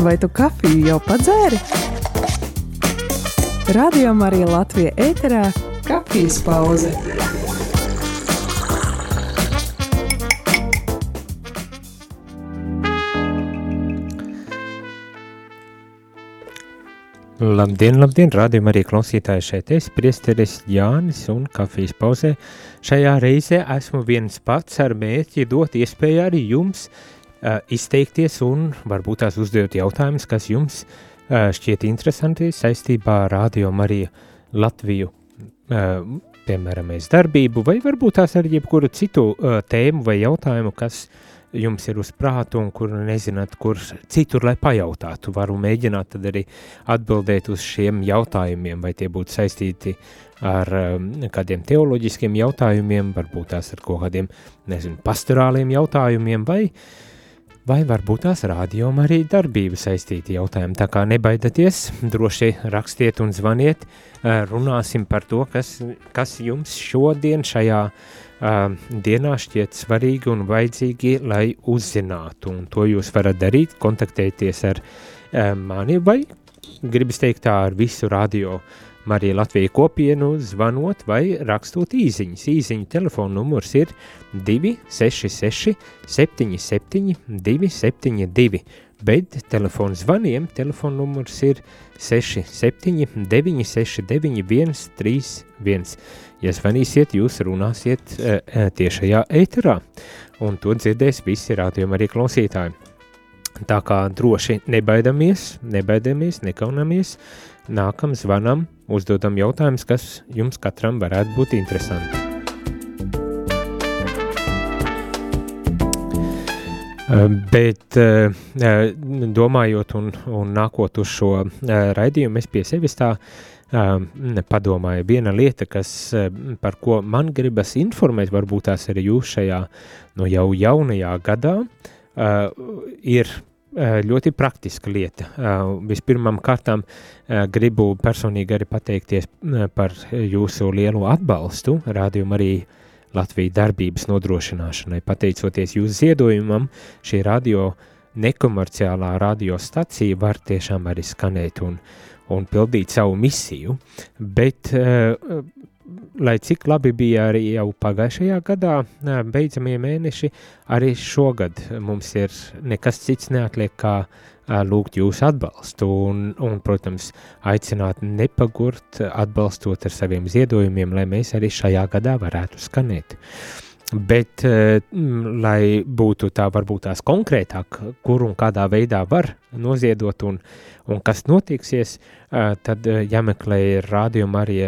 Vai tu kafiju jau padzēri? Radio Marija Latvija ēterā - kafijas pauze. Labdien, labdien, rādījumā arī klausītāji šeit es, priesteris Jānis un kafijas pauzē. Šajā reizē esmu viens pats ar mērķi dot iespēju arī jums uh, izteikties un varbūt tās uzdot jautājumus, kas jums uh, šķiet interesanti saistībā ar rādījumu arī Latviju, uh, piemēram, mēs darbību vai varbūt tās ar jebkuru citu uh, tēmu vai jautājumu, kas uh, jums ir uz prātu un kur nezināt, kur citur, lai pajautātu. Varu mēģināt tad arī atbildēt uz šiem jautājumiem, vai tie būtu saistīti ar um, kādiem teoloģiskiem jautājumiem, varbūt tās ar kaut kādiem, nezinu, pastorāliem jautājumiem, vai, vai varbūt tās rādījuma arī darbību saistīti jautājumi. Tā kā nebaidieties, droši rakstiet un zvaniet, uh, runāsim par to, kas, kas jums šodien šajā uh, dienā šķiet svarīgi un vajadzīgi, lai uzzinātu. Un to jūs varat darīt, kontaktēties ar uh, mani vai, gribas teikt tā, ar visu radio Marija Latvija kopienu, zvanot vai rakstot īziņas. Īziņu telefona numurs ir 266 77 272, bet telefona zvaniem telefona numurs ir 67 969 131. Ja zvanīsiet, jūs runāsiet e, e, tiešajā ēterā, un to dzirdēs visi rādījumi arī klausītāji. Tā kā droši nebaidamies, nebaidamies, nekaunamies, nākam zvanam, uzdodam jautājumus, kas jums katram varētu būt interesanti. E, bet domājot un, un nākot uz šo raidījumu, es pie sevis tā padomāju, viena lieta, kas, par ko man gribas informēt, varbūt tās arī jūs šajā no jau jaunajā gadā, ir ļoti praktiska lieta. Vispirmām kārtām gribu personīgi arī pateikties par jūsu lielo atbalstu rādījumu arī Latvijas darbības nodrošināšanai. Pateicoties jūsu ziedojumam, šī radio nekomerciālā radiostacija var tiešām arī skanēt un un pildīt savu misiju, bet, uh, lai cik labi bija arī jau pagājušajā gadā, beidzamie mēneši, arī šogad mums ir nekas cits neatliek kā lūgt jūsu atbalstu un, un, protams, aicināt nepagurt, atbalstot ar saviem ziedojumiem, lai mēs arī šajā gadā varētu skanēt. Bet, lai būtu tā, varbūt tās konkrētāk, kur un kādā veidā var noziedot un, un kas notiksies, tad jāmeklē rādījuma arī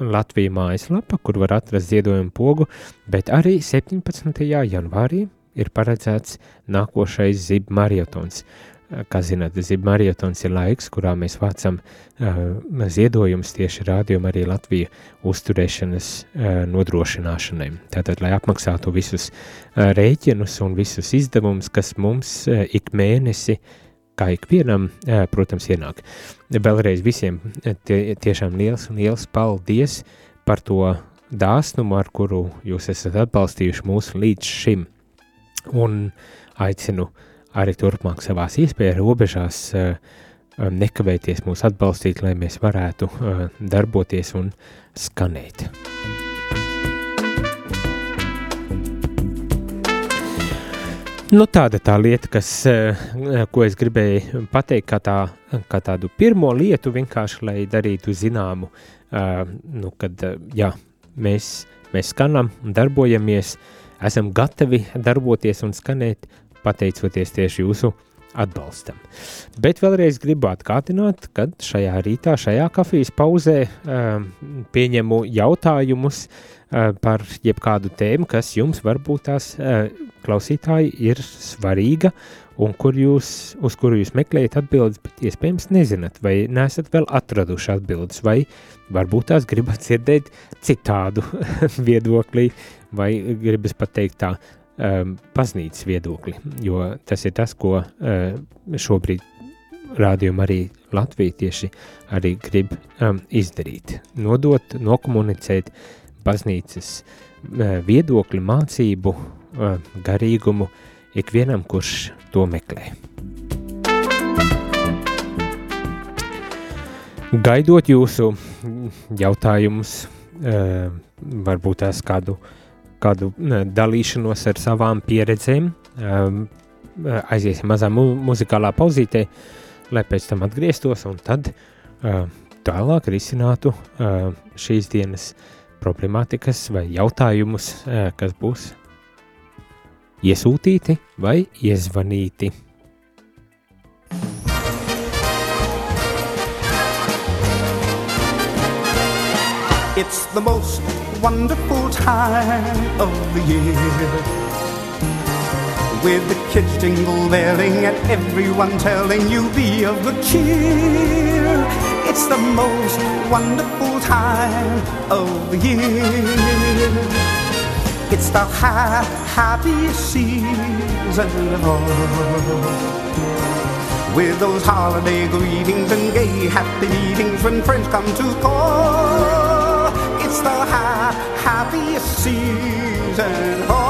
Latvijas mājaslapa, kur var atrast ziedojumu pogu, bet arī 17. janvārī ir paredzēts nākošais zib marietons. Kā zināt, Ziba marietons ir laiks, kurā mēs vācam uh, ziedojumus tieši rādījumu arī Latviju uzturēšanas uh, nodrošināšanai. Tātad, lai apmaksātu visus uh, rēķinus un visus izdevumus, kas mums uh, ik mēnesi, kā ikvienam, uh, protams, ienāk. Vēlreiz visiem tie, tiešām liels liels paldies par to dāsnumu, ar kuru jūs esat atbalstījuši mūs līdz šim. Un aicinu arī turpmāk savās iespējas robežās eh, eh, nekavēties mūs atbalstīt, lai mēs varētu eh, darboties un skanēt. Nu, tāda tā lieta, kas, ko es gribēju pateikt, kā, tā, kā tādu pirmo lietu, vienkārši lai darītu zināmu, nu, kad jā, mēs, mēs skanam un darbojamies, esam gatavi darboties un skanēt, pateicoties tieši jūsu atbalstam. Bet vēlreiz gribu atkārtināt, ka šajā rītā, šajā kafijas pauzē pieņemu jautājumus uh, par jebkādu tēmu, kas jums varbūt tās uh, klausītāji ir svarīga un kur jūs, uz kuru jūs meklējat atbildes, bet iespējams nezināt, vai nesat vēl atraduši atbildes, vai varbūt tās gribat dzirdēt citādu viedokli, vai gribas pateikt tā, um, baznīcas viedokli, jo tas ir tas, ko uh, šobrīd rādījuma arī Latvija tieši arī grib um, izdarīt. Nodot, nokomunicēt baznīcas uh, viedokli, mācību, uh, garīgumu ikvienam, kurš to meklē. gaidot jūsu jautājumus, varbūt tās kādu, kādu dalīšanos ar savām pieredzēm, aiziesim mazā mu muzikālā pauzītē, lai pēc tam atgrieztos un tad tālāk risinātu šīs dienas problemātikas vai jautājumus, kas būs iesūtīti vai iezvanīti. It's the most wonderful time of the year. With the kids jingle belling and everyone telling you be of good cheer. It's the most wonderful time of the year. It's the ha- happiest season of all. With those holiday greetings and gay happy meetings when friends come to call. It's the ha- happiest season of all.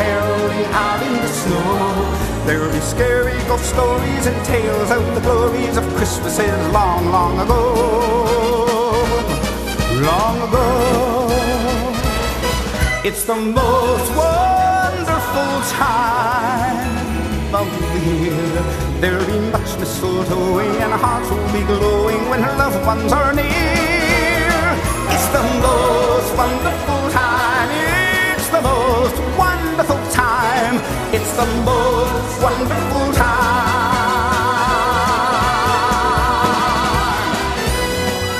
caroling out in the snow. There'll be scary ghost stories and tales of the glories of Christmases long, long ago. Long ago. It's the most wonderful time of the year. There'll be much mistletoe and hearts will be glowing when loved ones are near. It's the most wonderful time. Time. It's the most wonderful time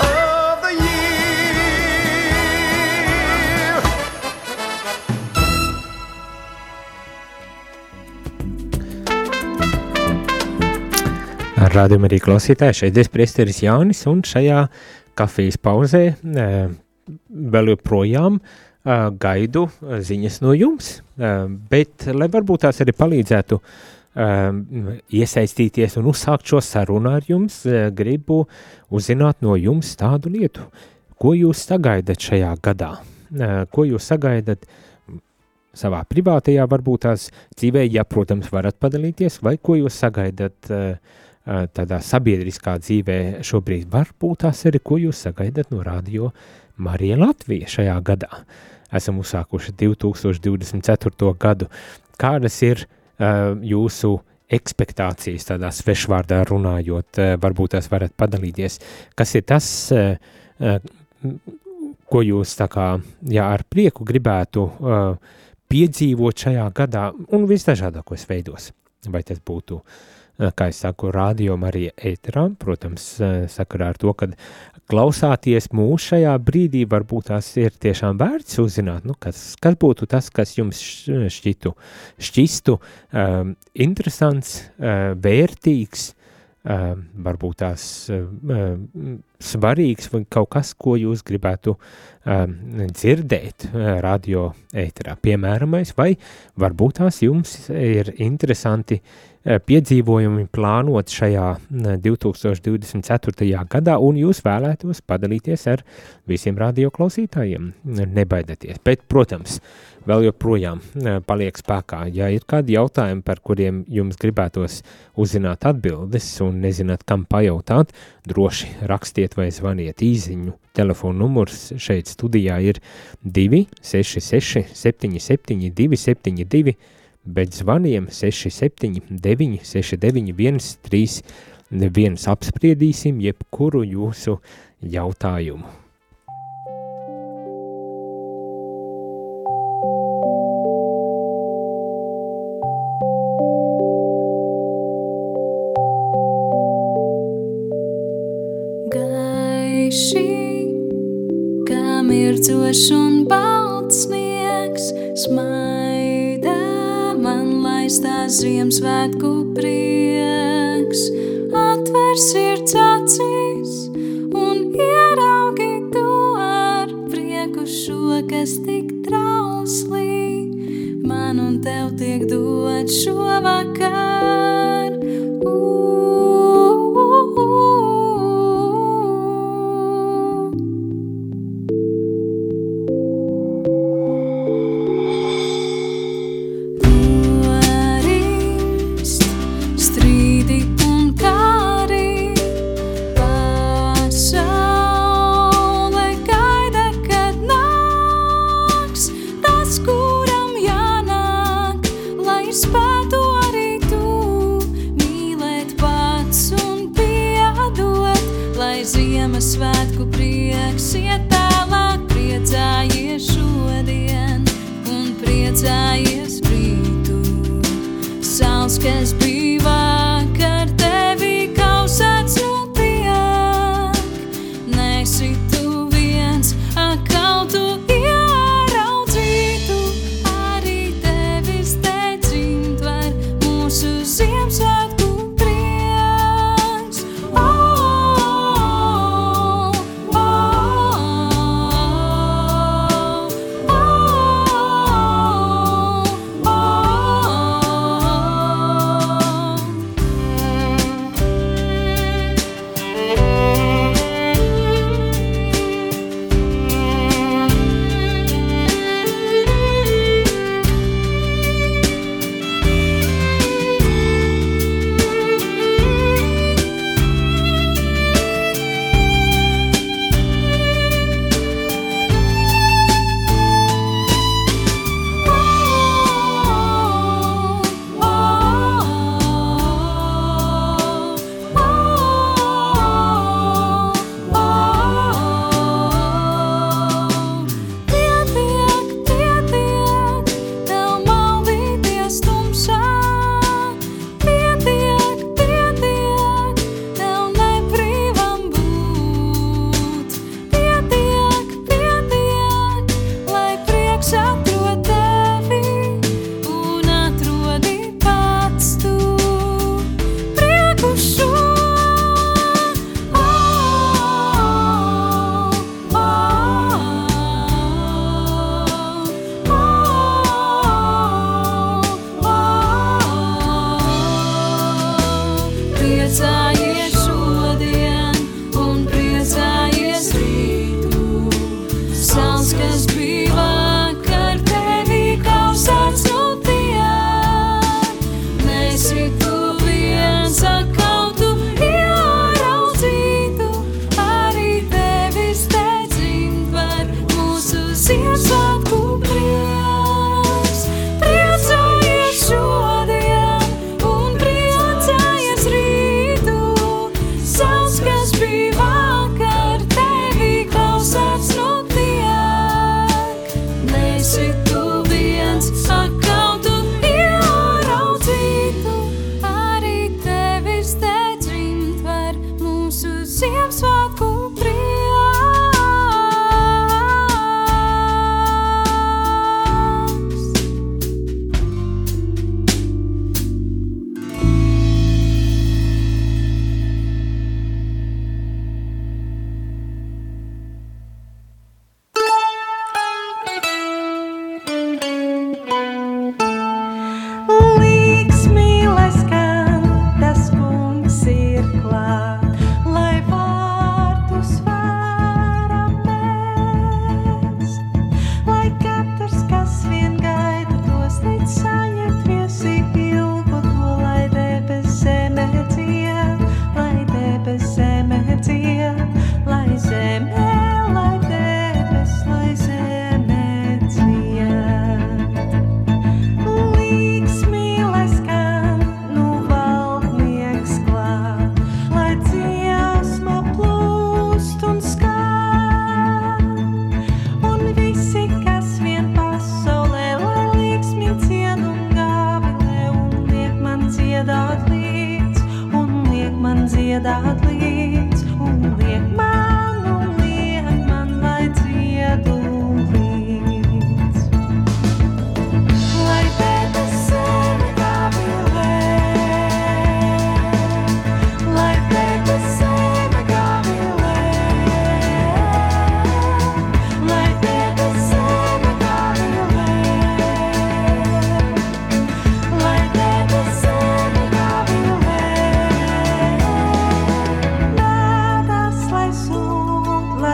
of the year. Rādījumā arī klausītāji, šeit ir priesteris Jānis, un šajā kafijas pauzē e, vēl joprojām gaidu ziņas no jums, e, bet, lai varbūt tās arī palīdzētu iesaistīties un uzsākt šo sarunu ar jums, gribu uzzināt no jums tādu lietu, ko jūs sagaidat šajā gadā, ko jūs sagaidat savā privātajā varbūt tās dzīvē, ja, protams, varat padalīties, vai ko jūs sagaidat uh, tādā sabiedriskā dzīvē šobrīd. Varbūt tās arī, ko jūs sagaidat no radio Marija Latvija šajā gadā. Esam uzsākuši 2024. gadu. Kādas ir uh, jūsu ekspektācijas tādā svešvārdā runājot, uh, varbūt tās varat padalīties. Kas ir tas, uh, uh, ko jūs tā kā, jā, ar prieku gribētu uh, piedzīvot šajā gadā un visdažādākos veidos? Vai tas būtu uh, kā es saku, rādījuma arī ēterā, protams, sakarā ar to, ka klausāties mūs šajā brīdī, varbūt tās ir tiešām vērts uzzināt, nu, kas, kas būtu tas, kas jums šķitu, šķistu um, interesants, uh, vērtīgs, uh, varbūt tās uh, svarīgs vai kaut kas, ko jūs gribētu uh, dzirdēt uh, radio ēterā, piemēramais, vai varbūt tās jums ir interesanti uh, piedzīvojumi plānot šajā 2024. gadā, un jūs vēlētos padalīties ar visiem radioklausītājiem. Nebaidieties, bet, protams, vēl joprojām paliek spēkā. Ja ir kādi jautājumi, par kuriem jums gribētos uzzināt atbildes un nezināt, kam pajautāt, droši rakstiet vai zvaniet īziņu. Telefona numurs šeit studijā ir 266 77 272 bet zvaniem 679, 691, 31 apspriedīsim jebkuru jūsu jautājumu. Gaiši, kā mircošs un balts sniegs, smaids atgriezīstās Ziemassvētku prieks. Atver sirds acīs un ieraugi to ar prieku šo, kas tik trauslī man un tev tiek dot šovakar.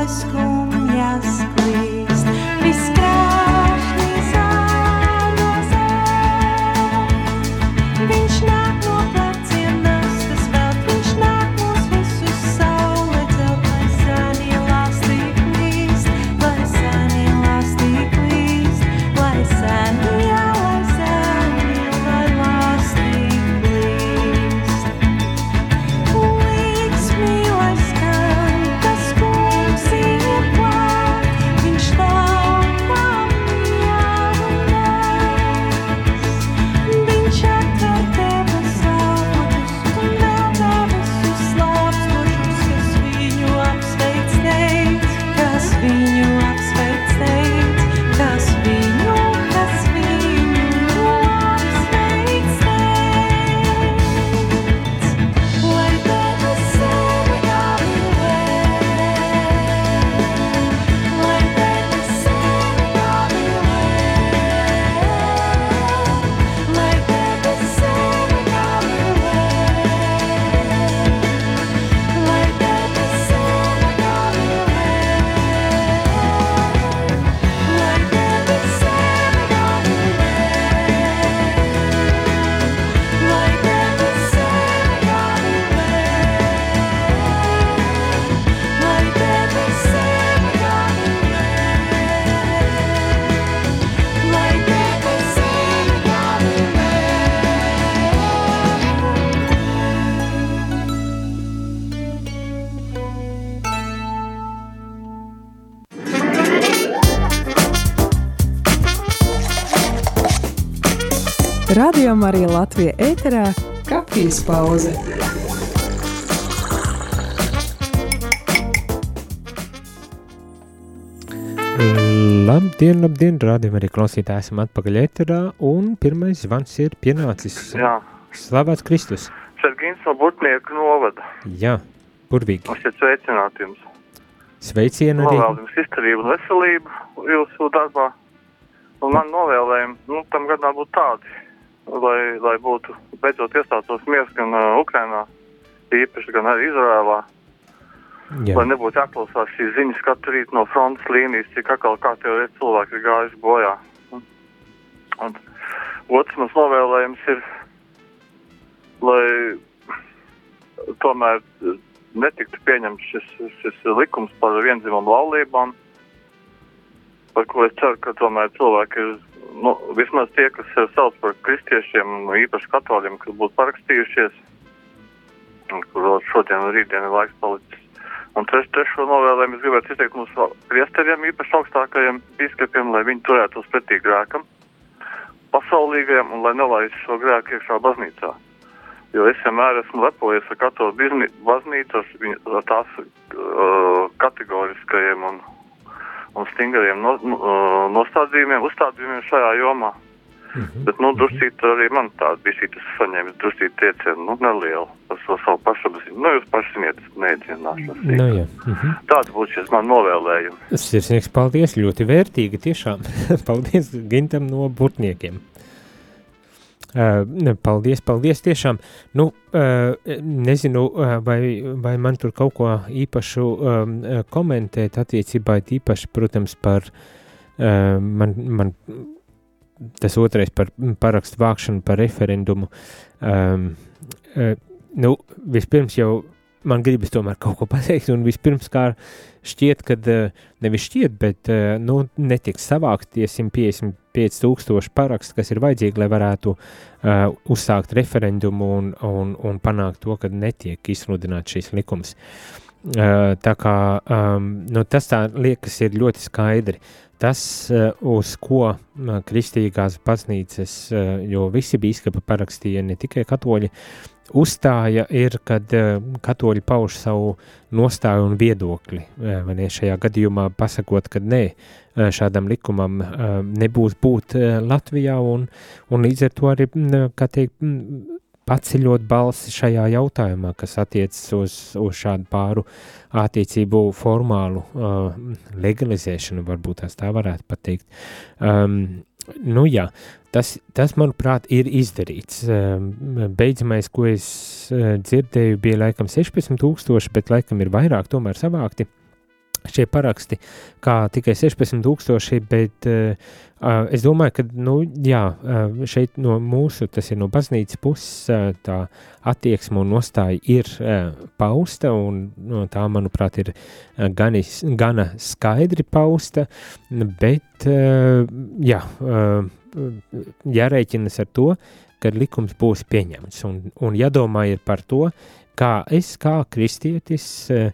Klīst. Viss Radio Marija Latvija ēterā - kafijas pauze. Labdien, labdien, rādījumā arī klausītāji esam atpakaļ ēterā, un pirmais zvans ir pienācis. Jā, Slavēts Kristus. Sergins no Burtnieku novada. Jā, burvīgi. Es sveicinātu jums. Sveicienu arī. Novēlu jums izturību un veselību jūsu darbā. Un man novēlējumi, nu, tam gadā būtu tādi, lai, lai būtu beidzot iestātos miers gan uh, Ukrainā, īpaši gan arī Izrēlā, Jā, lai nebūtu jāklausās šīs ziņas katru rītu no frontes līnijas, cik atkal kā tev ir cilvēki ir gājuši bojā. Un, un otrs mans novēlējums ir, lai tomēr netiktu pieņemts šis, šis likums par vienzimumu laulībām, par ko es ceru, ka tomēr cilvēki ir, nu, vismaz tie, kas sev sauc par kristiešiem, un īpaši katoļiem, kas būtu parakstījušies, kur vēl šodien un rītdien ir laiks palicis. Un treš, trešo novēlējumu es gribētu izteikt mūsu priesteriem, īpaši augstākajiem biskupiem, lai viņi turētos pretī grēkam, pasaulīgajam un lai nelaistu šo grēku iekšā baznīcā. Jo es vienmēr esmu lepojies ar viņu- ar tās uh, kategoriskajiem un, un stingriem no, no, uh, nostādījumiem, uzstādījumiem šajā jomā. Mhm. Bet, nu, druscīt arī man tāda bija šī, saņēmis druscīt triecienu, nu, nelielu par so savu pašapziņu. Nu, jūs paši ziniet, neiedzienāšos. nu jā. Mhm. Tāds būtu šis man novēlējums. Sirsnieks, paldies, ļoti vērtīgi tiešām. paldies Gintam no Burtniekiem. Paldies, paldies tiešām. Nu, nezinu, vai, vai man tur kaut ko īpašu komentēt attiecībā īpaši, protams, par man, man tas otrais par parakstu vākšanu par referendumu. Nu, vispirms jau man gribas tomēr kaut ko pateikt, un vispirms kā šķiet, ka nevis šķiet, bet uh, nu, netiks savākt tie 155 tūkstoši parakstu, kas ir vajadzīgi, lai varētu uh, uzsākt referendumu un, un, un panākt to, ka netiek izsludināts šīs likums. Uh, tā kā um, nu, tas tā liekas ir ļoti skaidri. Tas, uh, uz ko uh, kristīgās baznīcas, uh, jo visi bīskapi parakstīja, ne tikai katoļi, uzstāja, ir, kad uh, katoļi pauž savu nostāju un viedokli. Vai ne, šajā gadījumā pasakot, ka nē, uh, šādam likumam nebūs būt Latvijā, un, un līdz ar to arī, mm, kā teikt, mm, paceļot balsi šajā jautājumā, kas attiecas uz, uz šādu pāru attiecību formālu uh, legalizēšanu, varbūt tās tā varētu pateikt. Um, nu jā, tas, tas, manuprāt, ir izdarīts. Um, beidzamais, ko es uh, dzirdēju, bija laikam 16 tūkstoši, bet laikam ir vairāk tomēr savākti šie paraksti kā tikai 16,000, bet uh, es domāju, ka nu, jā, šeit no mūsu, tas ir no baznīcas puses, uh, tā attieksme un nostāja ir uh, pausta, un no, tā, manuprāt, ir ganis, gana skaidri pausta, bet uh, jā, uh, jārēķinas ar to, kad likums būs pieņemts, un, un jādomā ir par to, kā es kā kristietis uh,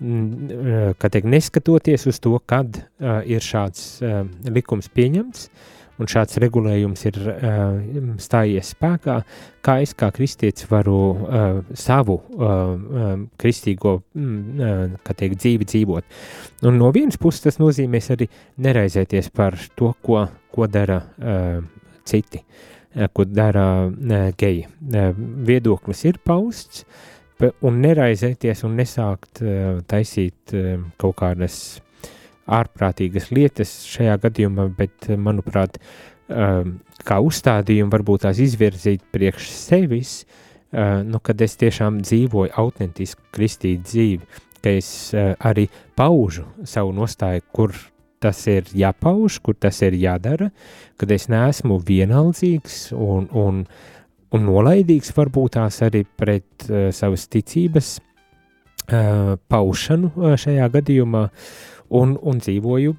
kā teikt, neskatoties uz to, kad uh, ir šāds uh, likums pieņemts un šāds regulējums ir uh, stājies spēkā, kā es kā kristietis varu uh, savu uh, kristīgo mm, uh, teikt, dzīvi dzīvot. Un no vienas puses tas nozīmēs arī neraizēties par to, ko, ko dara uh, citi, uh, ko dara uh, geji. Uh, viedoklis ir pausts, uh, un neraizēties un nesākt uh, taisīt uh, kaut kādas ārprātīgas lietas šajā gadījumā, bet, manuprāt, uh, kā uzstādījumu varbūt tās izvirzīt priekš sevis, nu, kad es tiešām dzīvoju autentisku kristīgu dzīvi, ka es arī paužu savu nostāju, kur tas ir jāpauž, kur tas ir jādara, kad es neesmu vienaldzīgs un, un uh, un nolaidīgs varbūt tās arī pret uh, savas ticības uh, paušanu uh, šajā gadījumā un, un dzīvoju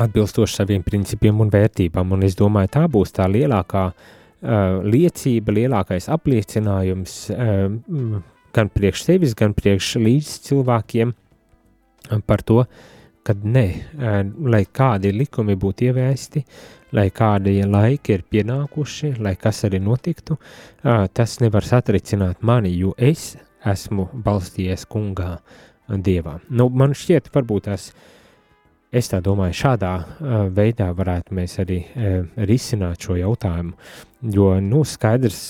atbilstoši saviem principiem un vērtībām. Un es domāju, tā būs tā lielākā uh, liecība, lielākais apliecinājums uh, gan priekš sevis, gan priekš līdz cilvēkiem par to, kad ne, uh, lai kādi likumi būtu ievēsti, lai kādi laiki ir pienākuši, lai kas arī notiktu, tas nevar satricināt mani, jo es esmu balstījies kungā, dievā. Nu, man šķiet, varbūt tas, es tā domāju, šādā veidā varētu mēs arī risināt šo jautājumu, jo, nu, skaidrs,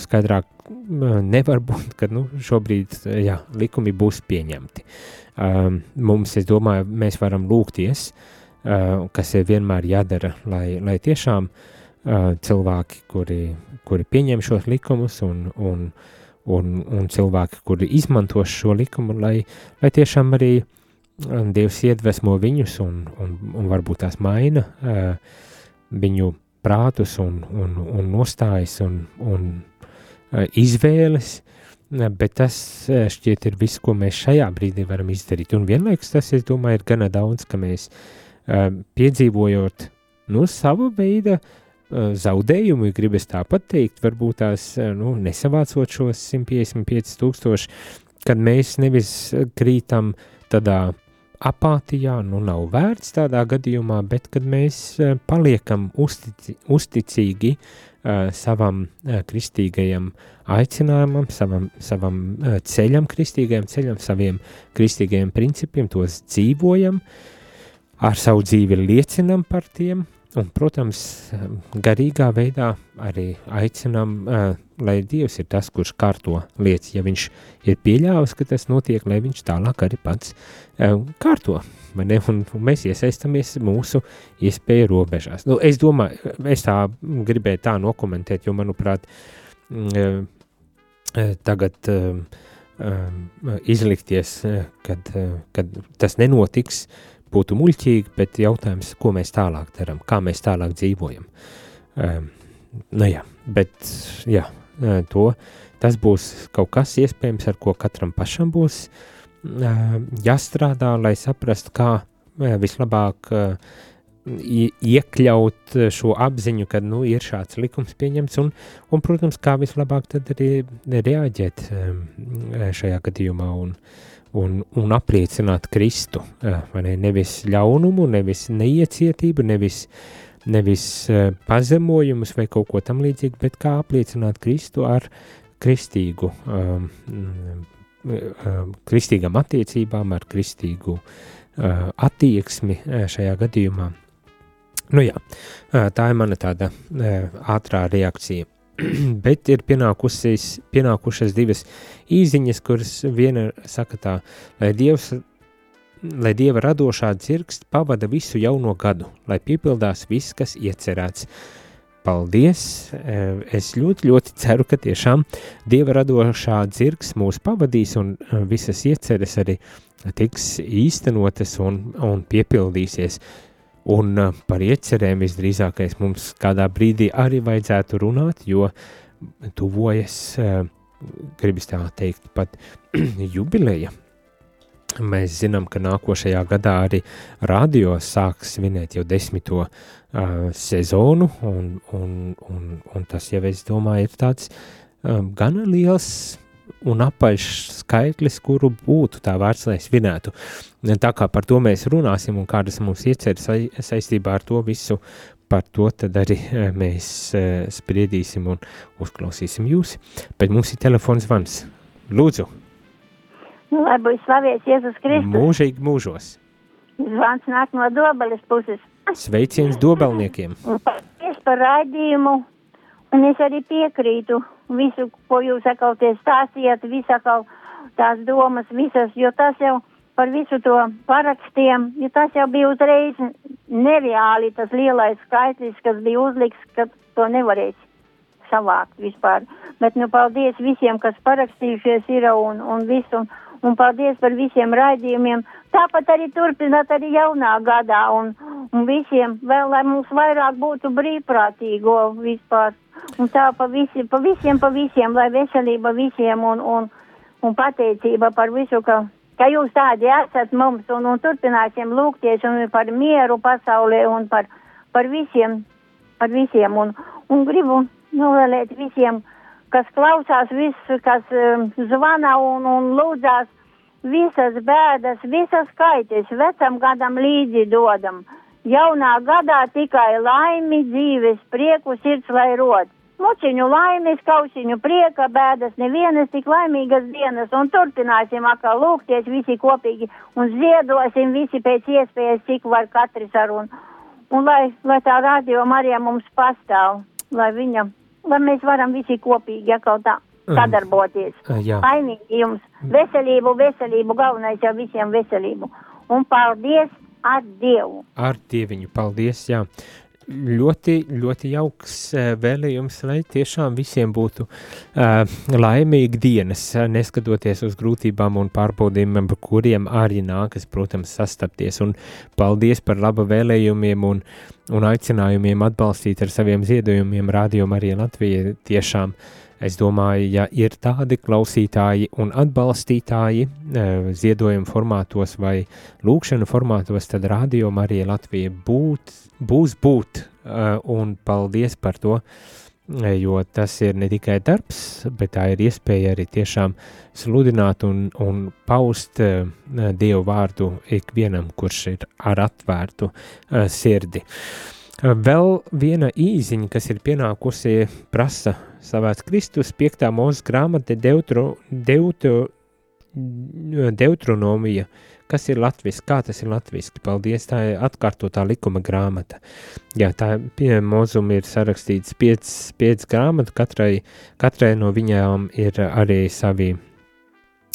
skaidrāk nevar būt, ka, nu, šobrīd, jā, likumi būs pieņemti. Mums, es domāju, mēs varam lūgties, uh, kas ir vienmēr jādara, lai, lai tiešām uh, cilvēki, kuri, kuri pieņem šos likumus un, un, un, un cilvēki, kuri izmanto šo likumu, lai, lai tiešām arī um, Dievs iedvesmo viņus un, un, un varbūt tās maina viņu prātus un, un, un nostājas un, un izvēles, bet tas šķiet ir viss, ko mēs šajā brīdī varam izdarīt. Un vienlaikus tas, es domāju, ir gana daudz, ka mēs uh, piedzīvojot nu, savu veidu eh, zaudējumu, gribas tāpat teikt, varbūt tās eh, nu, nesavācot šos 155 tūkstoši, kad mēs nevis krītam tādā apātijā, nu nav vērts tādā gadījumā, bet kad mēs eh, paliekam uztici, uzticīgi uh, savam uh, kristīgajam aicinājumam, savam, savam uh, ceļam, kristīgajam ceļam, saviem kristīgajiem principiem, tos dzīvojam, uh, ar savu dzīvi liecinam par tiem, un, protams, garīgā veidā arī aicinām, uh, lai Dievs ir tas, kurš kārto lietas. Ja viņš ir pieļāvis, ka tas notiek, lai viņš tālāk arī pats kārto. Ne, un, un mēs iesaistamies mūsu iespēju robežās. Nu, es domāju, es tā gribēju tā nokomentēt, jo, manuprāt, uh, tagad izlikties, kad, kad tas nenotiks, būtu muļķīgi, bet jautājums, ko mēs tālāk darām, kā mēs tālāk dzīvojam. Um, nu jā, bet jā, to, tas būs kaut kas iespējams, ar ko katram pašam būs uh, jāstrādā, lai saprastu, kā uh, vislabāk uh, iekļaut šo apziņu, ka nu, ir šāds likums pieņemts, un, un, protams, kā vislabāk tad arī reaģēt um, šajā gadījumā. Un, uh, un, un apliecināt Kristu. Ne? Nevis ļaunumu, nevis neiecietību, nevis, nevis pazemojumus vai kaut ko tam līdzīgu, bet kā apliecināt Kristu ar kristīgu, um, kristīgām attiecībām, ar kristīgu uh, attieksmi šajā gadījumā. Nu jā, tā ir mana tāda uh, ātrā reakcija. bet ir pienākušas divas īziņas, kuras viena saka tā, lai Dievs, lai Dieva radošā dzirkst pavada visu jauno gadu, lai piepildās viss, kas iecerēts. paldies! Uh, es ļoti, ļoti ceru, ka tiešām Dieva radošā dzirgs mūs pavadīs un uh, visas ieceres arī tiks īstenotas un, un piepildīsies. Un uh, par iecerēm visdrīzākais mums kādā brīdī arī vajadzētu runāt, jo tuvojas, uh, gribas tā teikt, pat jubileja. Mēs zinām, ka nākošajā gadā arī radio sāks svinēt jau desmito uh, sezonu, un, un, un, un tas jau, es domāju, ir tāds um, gana liels un apaļš skaitlis, kuru būtu tā vērts, lai svinētu. Tā kā par to mēs runāsim un kādas mums ieceras saistībā ar to visu, par to tad arī mēs spriedīsim un uzklausīsim jūs. Bet mums ir telefons vans. Lūdzu! Nu, lai būtu slavēts Jēzus Kristus. Mūžīgi mūžos. Zvans nāk no dobeles puses. Sveiciens dobelniekiem. Paldies par raidījumu. Un es arī piekrītu visu, ko jūs atkal te stāstījāt, visu atkal tās domas, visas, jo tas jau par visu to parakstiem, jo tas jau bija uzreiz nereāli tas lielais skaitlis, kas bija uzliks, ka to nevarēs savākt vispār. Bet nu paldies visiem, kas parakstījušies ir un, un visu. Un, un paldies par visiem raidījumiem. Tāpat arī turpināt arī jaunā gadā un, un visiem vēl, lai mums vairāk būtu brīvprātīgo vispār. Un tā pa, visi, pa visiem, pa visiem, lai veselība visiem un, un, un pateicība par visu, ka, ka jūs tādi esat mums un, un turpināsim lūgties un par mieru pasaulē un par, par visiem, par visiem. Un, un gribu novēlēt visiem, kas klausās, visu, kas um, zvana un, un lūdzās, visas bēdas, visas kaitis vecam gadam līdzi dodam. Jaunā gadā tikai laimi, dzīves, prieku, sirds lai rod. Muciņu laimes, kausiņu prieka, bēdas, nevienas tik laimīgas dienas, un turpināsim atkal lūgties visi kopīgi, un ziedosim visi pēc iespējas, cik var katrs ar, un, un lai, lai tā radio Marija mums pastāv, lai viņa, lai mēs varam visi kopīgi atkal tā sadarboties. Uh, jā. Laimīgi jums, veselību, veselību, galvenais jau visiem veselību. Un paldies ar Dievu! Ar Dieviņu, paldies, jā. Ļoti, ļoti jauks eh, vēlējums, lai tiešām visiem būtu uh, laimīgi dienas, eh, neskatoties uz grūtībām un pārbaudījumiem, par kuriem arī nākas, protams, sastapties. Un paldies par laba vēlējumiem un, un aicinājumiem atbalstīt ar saviem ziedojumiem Radio Marija Latvija tiešām uh, Es domāju, ja ir tādi klausītāji un atbalstītāji eh, ziedojuma formātos vai lūkšana formātos, tad radio Marija Latvija būt, būs būt eh, un paldies par to, eh, jo tas ir ne tikai darbs, bet tā ir iespēja arī tiešām sludināt un, un paust Dievu vārdu ikvienam, kurš ir ar atvērtu sirdi. Vēl viena īziņa, kas ir pienākusi, prasa slavēts Kristus, 5. mūzes grāmata Deutro, Deutro, Deutronomija, kas ir latviski, kā tas ir latviski, paldies, tā ir atkārtotā likuma grāmata. Jā, tā pie mūzuma ir sarakstīts 5, 5 grāmatu, katrai, katrai no viņām ir arī savi,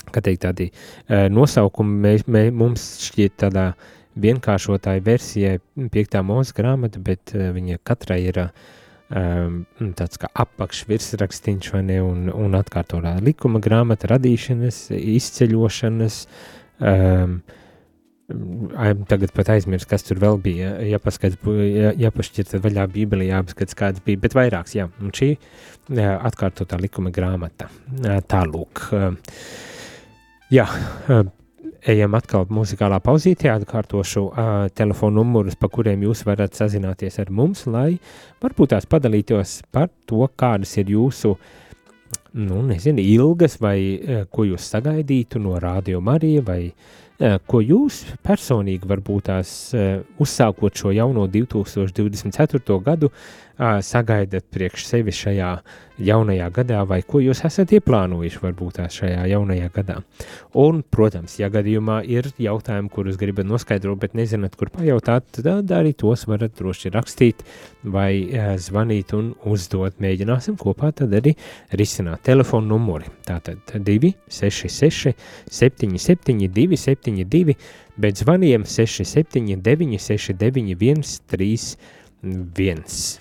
kā teikt, tādi uh, nosaukumi, mēs, mē, mums šķiet tādā vienkāršotāja versijai 5. mūzes grāmata, bet uh, viņa katrai ir um, tāds kā apakšvirsrakstīns vai ne, un, un atkārtotā likuma grāmata radīšanas, izceļošanas, um, tagad pat aizmirst, kas tur vēl bija, jā, jāpašķir tad vaļā bībeli, jāpaskats kāds bija, bet vairāks, jā, un šī jā, atkārtotā likuma grāmata, tālūk. Jā, ejam atkal muzikālā pauzītē, atkārtošu uh, telefonu numurus, pa kuriem jūs varat sazināties ar mums, lai varbūt tās padalītos par to, kādas ir jūsu, nu, nezinu, ilgas vai uh, ko jūs sagaidītu no Rādio Marija vai uh, ko jūs personīgi varbūt tās uh, uzsākot šo jauno 2024. gadu, sagaidat priekš sevi šajā jaunajā gadā, vai ko jūs esat ieplānojuši varbūt šajā jaunajā gadā. Un, protams, ja gadījumā ir jautājumi, kurus gribat noskaidrot, bet nezināt, kur pajautāt, tad arī tos varat droši rakstīt vai zvanīt un uzdot. Mēģināsim kopā tad arī risināt telefonu numuri. Tātad 266 77 272, bet zvaniem 679 691 31.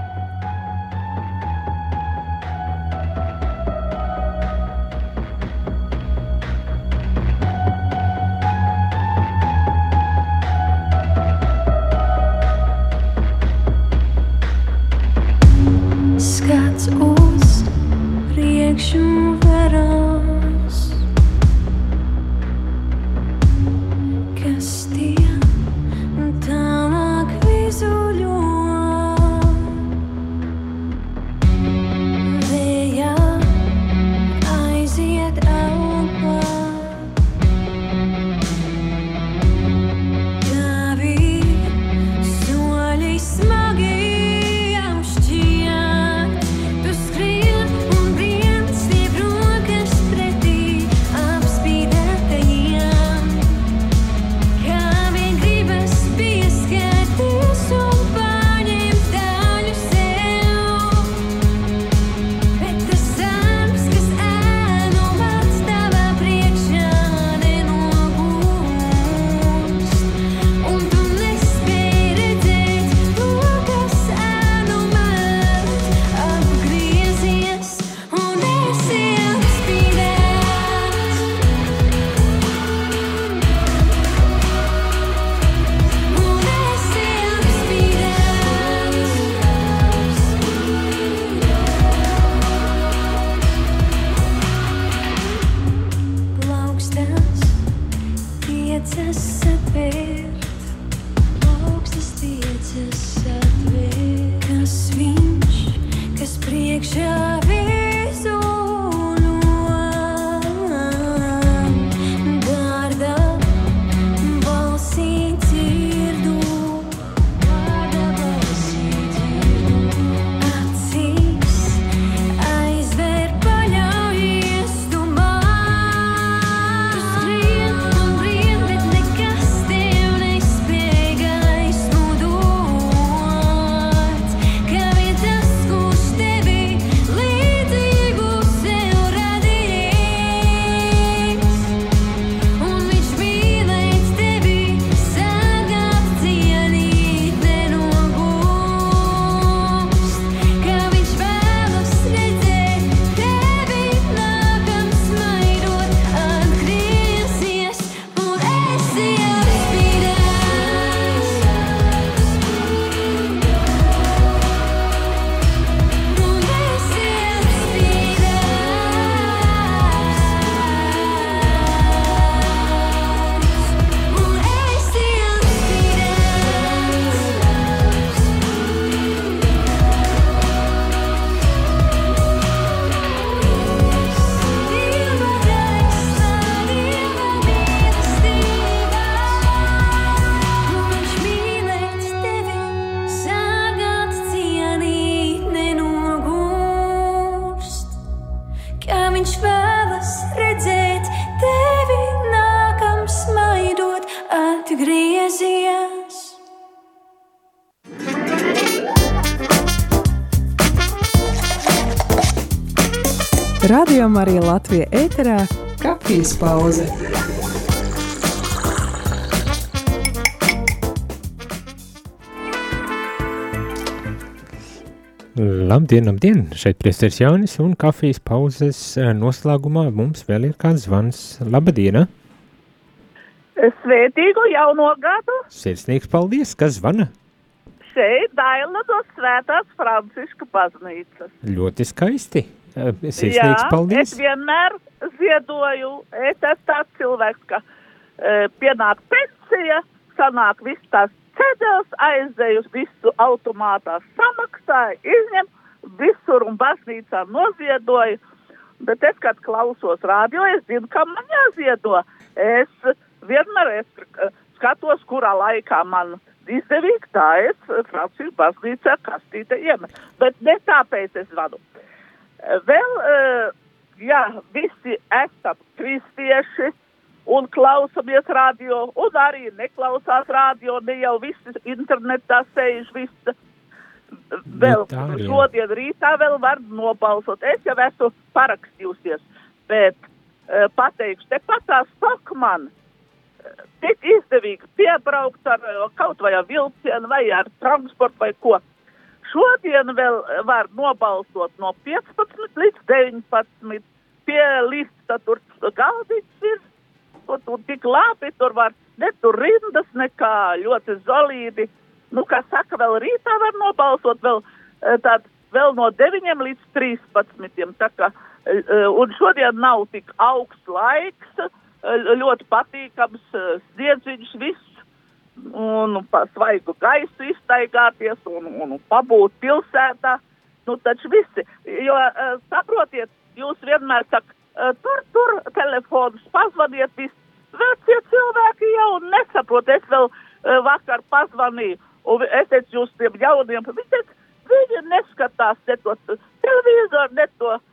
Radio Marija Latvija ēterā - kafijas pauze. Labdien, labdien! Šeit priesteris Jānis un kafijas pauzes eh, noslēgumā mums vēl ir kāds zvans. Labdien! Svētīgu jauno gadu Sirsnīgs paldies, kas zvana! šeit Daila no Svētās Franciska baznīcas. Ļoti skaisti! Eh, Sirsnīgs paldies! es vienmēr ziedoju, es esmu tāds cilvēks, ka e, pienāk pensija, sanāk viss tās ceļos, aizdeju visu automātā samaksāju, izņem visur un baznīcā noziedoju. Bet es, kad klausos rādio, es zinu, kam man jāziedo. Es vienmēr es eh, skatos, kurā laikā man izdevīgi, tā es Francijas baznīcā kastīte iemet. Bet ne tāpēc es vadu. Vēl, eh, jā, visi esam kristieši un klausamies radio, un arī neklausās radio, ne jau visi internetā sēž visi. Vēl tā ir, jā. šodien rītā vēl var nobalsot. Es jau esmu parakstījusies, bet uh, pateikšu, te patās Stokman tik izdevīgi piebraukt ar eh, kaut vai ar vilcienu vai ar transportu vai ko. Šodien vēl var nobalsot no 15 līdz 19. Pie lista tur galdiņš ir, tur, tur tik labi, tur var ne tur rindas nekā ļoti zolīdi. Nu, kā saka, vēl rītā var nobalsot, vēl, eh, tād, vēl no 9 līdz 13. Tā kā, eh, eh, un šodien nav tik augsts laiks, eh, ļoti patīkams eh, sniedziņš, viss un pa svaigu gaisu iztaigāties un, un pabūt pilsētā. Nu, taču visi, jo uh, saprotiet, jūs vienmēr sakat, uh, tur, tur telefonus pazvaniet, viss. Vecie cilvēki jau nesaprot, es vēl uh, vakar pazvanīju, un es teicu jūs tiem jauniem, viņi teica, viņi neskatās ne to televizoru, ne to uh,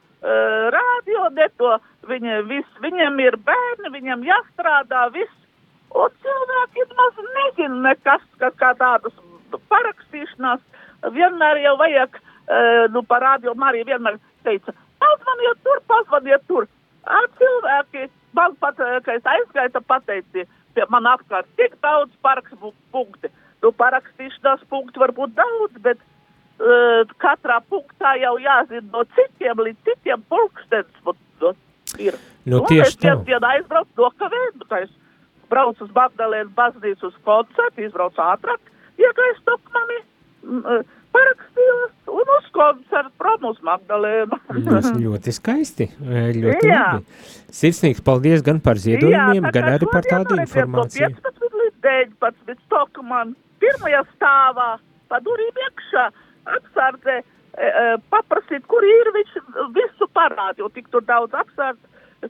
rādio, ne to, viņi, vis, viņiem ir bērni, viņiem jāstrādā, viss. Un cilvēki maz nezina nekas, ka kā tādas parakstīšanās vienmēr jau vajag, uh, nu, parādīju, Marija vienmēr teica, pazvaniet tur, pazvaniet tur. A, cilvēki, man pat, eh, kad es aizgāju, tad pateici, pie man apkārt tik daudz parakstu punkti. Nu, parakstīšanās punktu var būt daudz, bet uh, katrā punktā jau jāzina no citiem līdz citiem pulkstens. Nu, nu, ir. Nu, Un tieši es tā. vienu dienu aizbraucu no kavēm, es braucu uz Magdalēnu baznīcu uz koncertu, izbraucu ātrāk, iegāju stopmani, parakstījos un uz koncertu prom uz Magdalēnu. Tas ļoti skaisti. eh, Ļoti Jā. labi. Sirsnīgs paldies gan par ziedojumiem, tā gan arī par tādu informāciju. No 15 līdz 19. Stokman pirmajā stāvā pa durvīm iekšā apsardze e, e, paprasīt, kur ir viņš visu parādi, jo tik tur daudz apsardz.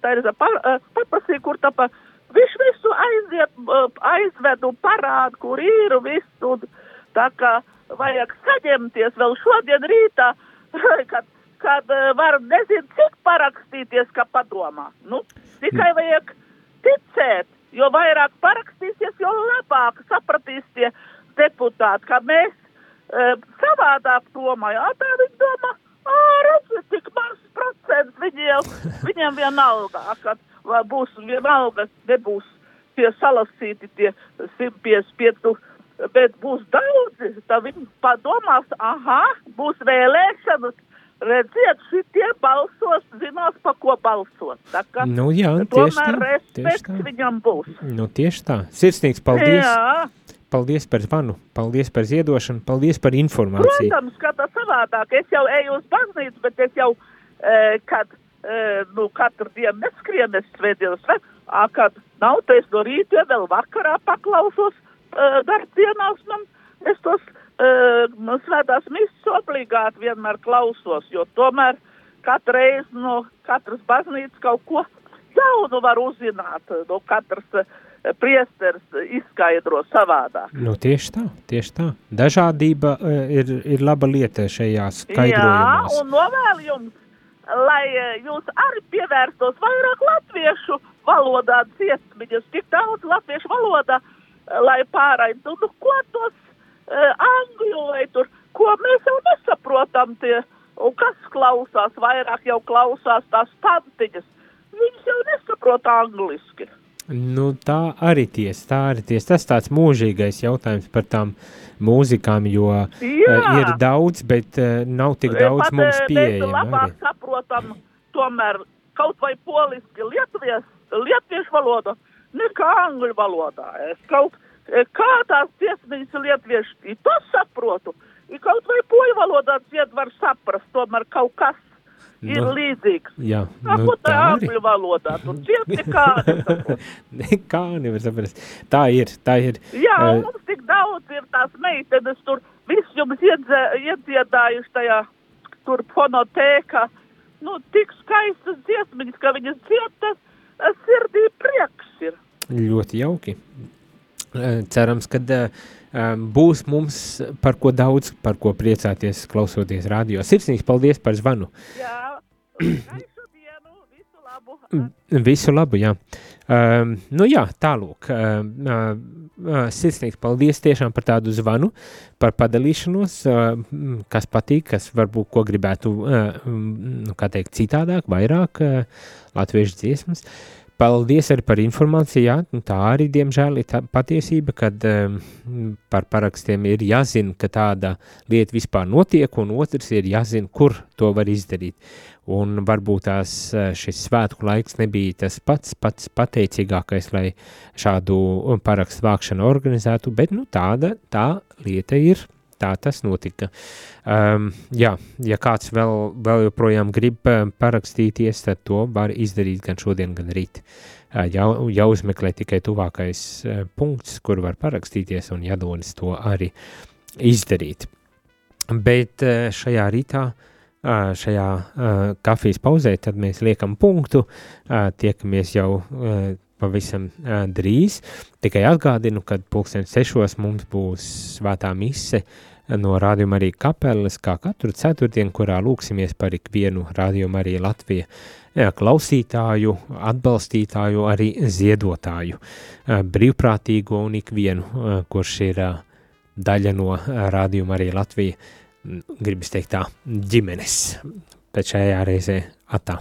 Tā ir pa, e, paprasīt, kur tā pa, viņš visu aiziet, aizved un parāda, kur ir visu. Un, tā kā vajag saņemties vēl šodien rītā, kad, kad e, var nezinu, cik parakstīties, kā padomā. Nu, tikai vajag ticēt, jo vairāk parakstīsies, jo labāk sapratīs tie deputāti, ka mēs e, savādāk domājam. Tā viņi domā, ā, redziet, cik maz procents viņiem, viņiem vienalga, kad vai būs vienalga, nebūs tie salasīti tie 155, bet būs daudzi, tad viņi padomās, aha, būs vēlēšanas, redziet, šitie balsos, zinās, pa ko balsos. Tā kā Nu jā, tieši tomēr tā, respekts viņam būs. Nu, tieši tā. Sirsnīgs paldies. Jā. Paldies par zvanu, paldies par ziedošanu, paldies par informāciju. Protams, ka tas savādāk. Es jau eju uz baznīcu, bet es jau, e, kad, nu, katru dienu neskrienu, es svētdienas, a, kad nav, tad es no rīta vēl vakarā paklausos darbdienās man, es tos nu, svētās misas obligāti vienmēr klausos, jo tomēr katru reizi no katras baznīcas kaut ko jaunu var uzzināt, no katras e, priesteris izskaidro savādāk. Nu, tieši tā, tieši tā. Dažādība uh, ir, ir laba lieta šajā Jā, skaidrojumā. un novēlu jums, lai eh, jūs arī pievērstos vairāk latviešu valodā dziesmiņas, tik daudz latviešu valodā, eh, lai pārējiem, nu, nu, ko tos uh, angļu vai tur, ko mēs jau nesaprotam tie, un kas klausās, vairāk jau klausās tās tantiņas, viņas jau nesaprot angliski. Nu, tā arī tiesa, tā arī tiesa. Tas tāds mūžīgais jautājums par tām mūzikām, jo Jā. ir daudz, bet uh, nav tik daudz Pat, mums eh, pieejama. labāk arī. saprotam tomēr kaut vai poliski lietvies, lietuviešu valodu nekā angļu valodā. Es kaut eh, kā tās dziesmiņas lietuviešu, to saprotu. I kaut vai poļu valodā dzied var saprast, tomēr kaut kas ir Nu, līdzīgs. Jā, Nu, nu, ko tā tā angļu valodā? Tu dzied nekā. nesaproti. Nekā nevar saprast. Tā ir, tā ir. Jā, Eh, un mums tik daudz ir tās meitenes tur, viss jums iedzē, iedziedājuši tajā tur fonotēkā. Nu, tik skaistas dziesmiņas, ka viņas dziedas, sirdī prieks ir. Ļoti jauki. Eh, Cerams, ka būs mums par ko daudz, par ko priecāties, klausoties radio. Sirsnīgs paldies par zvanu. Jā, visu labu. Jā. Um, nu jā, tālūk. Um, uh, sirsnīgs paldies tiešām par tādu zvanu, par padalīšanos, uh, kas patīk, kas varbūt ko gribētu, uh, nu, kā teikt, citādāk, vairāk uh, latviešu dziesmas. Paldies arī par informāciju. Jā, nu, tā arī, diemžēl, ir patiesība, kad um, par parakstiem ir jāzina, ka tāda lieta vispār notiek, un otrs ir jāzina, kur to var izdarīt. Un varbūt tās eh, šis svētku laiks nebija tas pats, pats pateicīgākais, lai šādu parakstu vākšanu organizētu, bet nu, tāda tā lieta ir. Tā tas notika. Um, jā, ja kāds vēl, vēl joprojām grib eh, parakstīties, tad to var izdarīt gan šodien, gan rīt. Uh, jau, jāuzmeklē tikai tuvākais punkts, kur var parakstīties, un jādodas to arī izdarīt. Bet šajā rītā uh, šajā uh, kafijas pauzē, tad mēs liekam punktu, uh, tiekamies jau uh, pavisam uh, drīz. Tikai atgādinu, ka pulksten sešos mums būs svētā mise no rādījuma arī kapeles, kā katru ceturtdienu, kurā lūksimies par ikvienu rādījumu arī Latviju klausītāju, atbalstītāju, arī ziedotāju, uh, brīvprātīgo un ikvienu, uh, kurš ir uh, daļa no rādījuma arī Latvija, gribas teikt tā, ģimenes. Bet šajā reizē atā.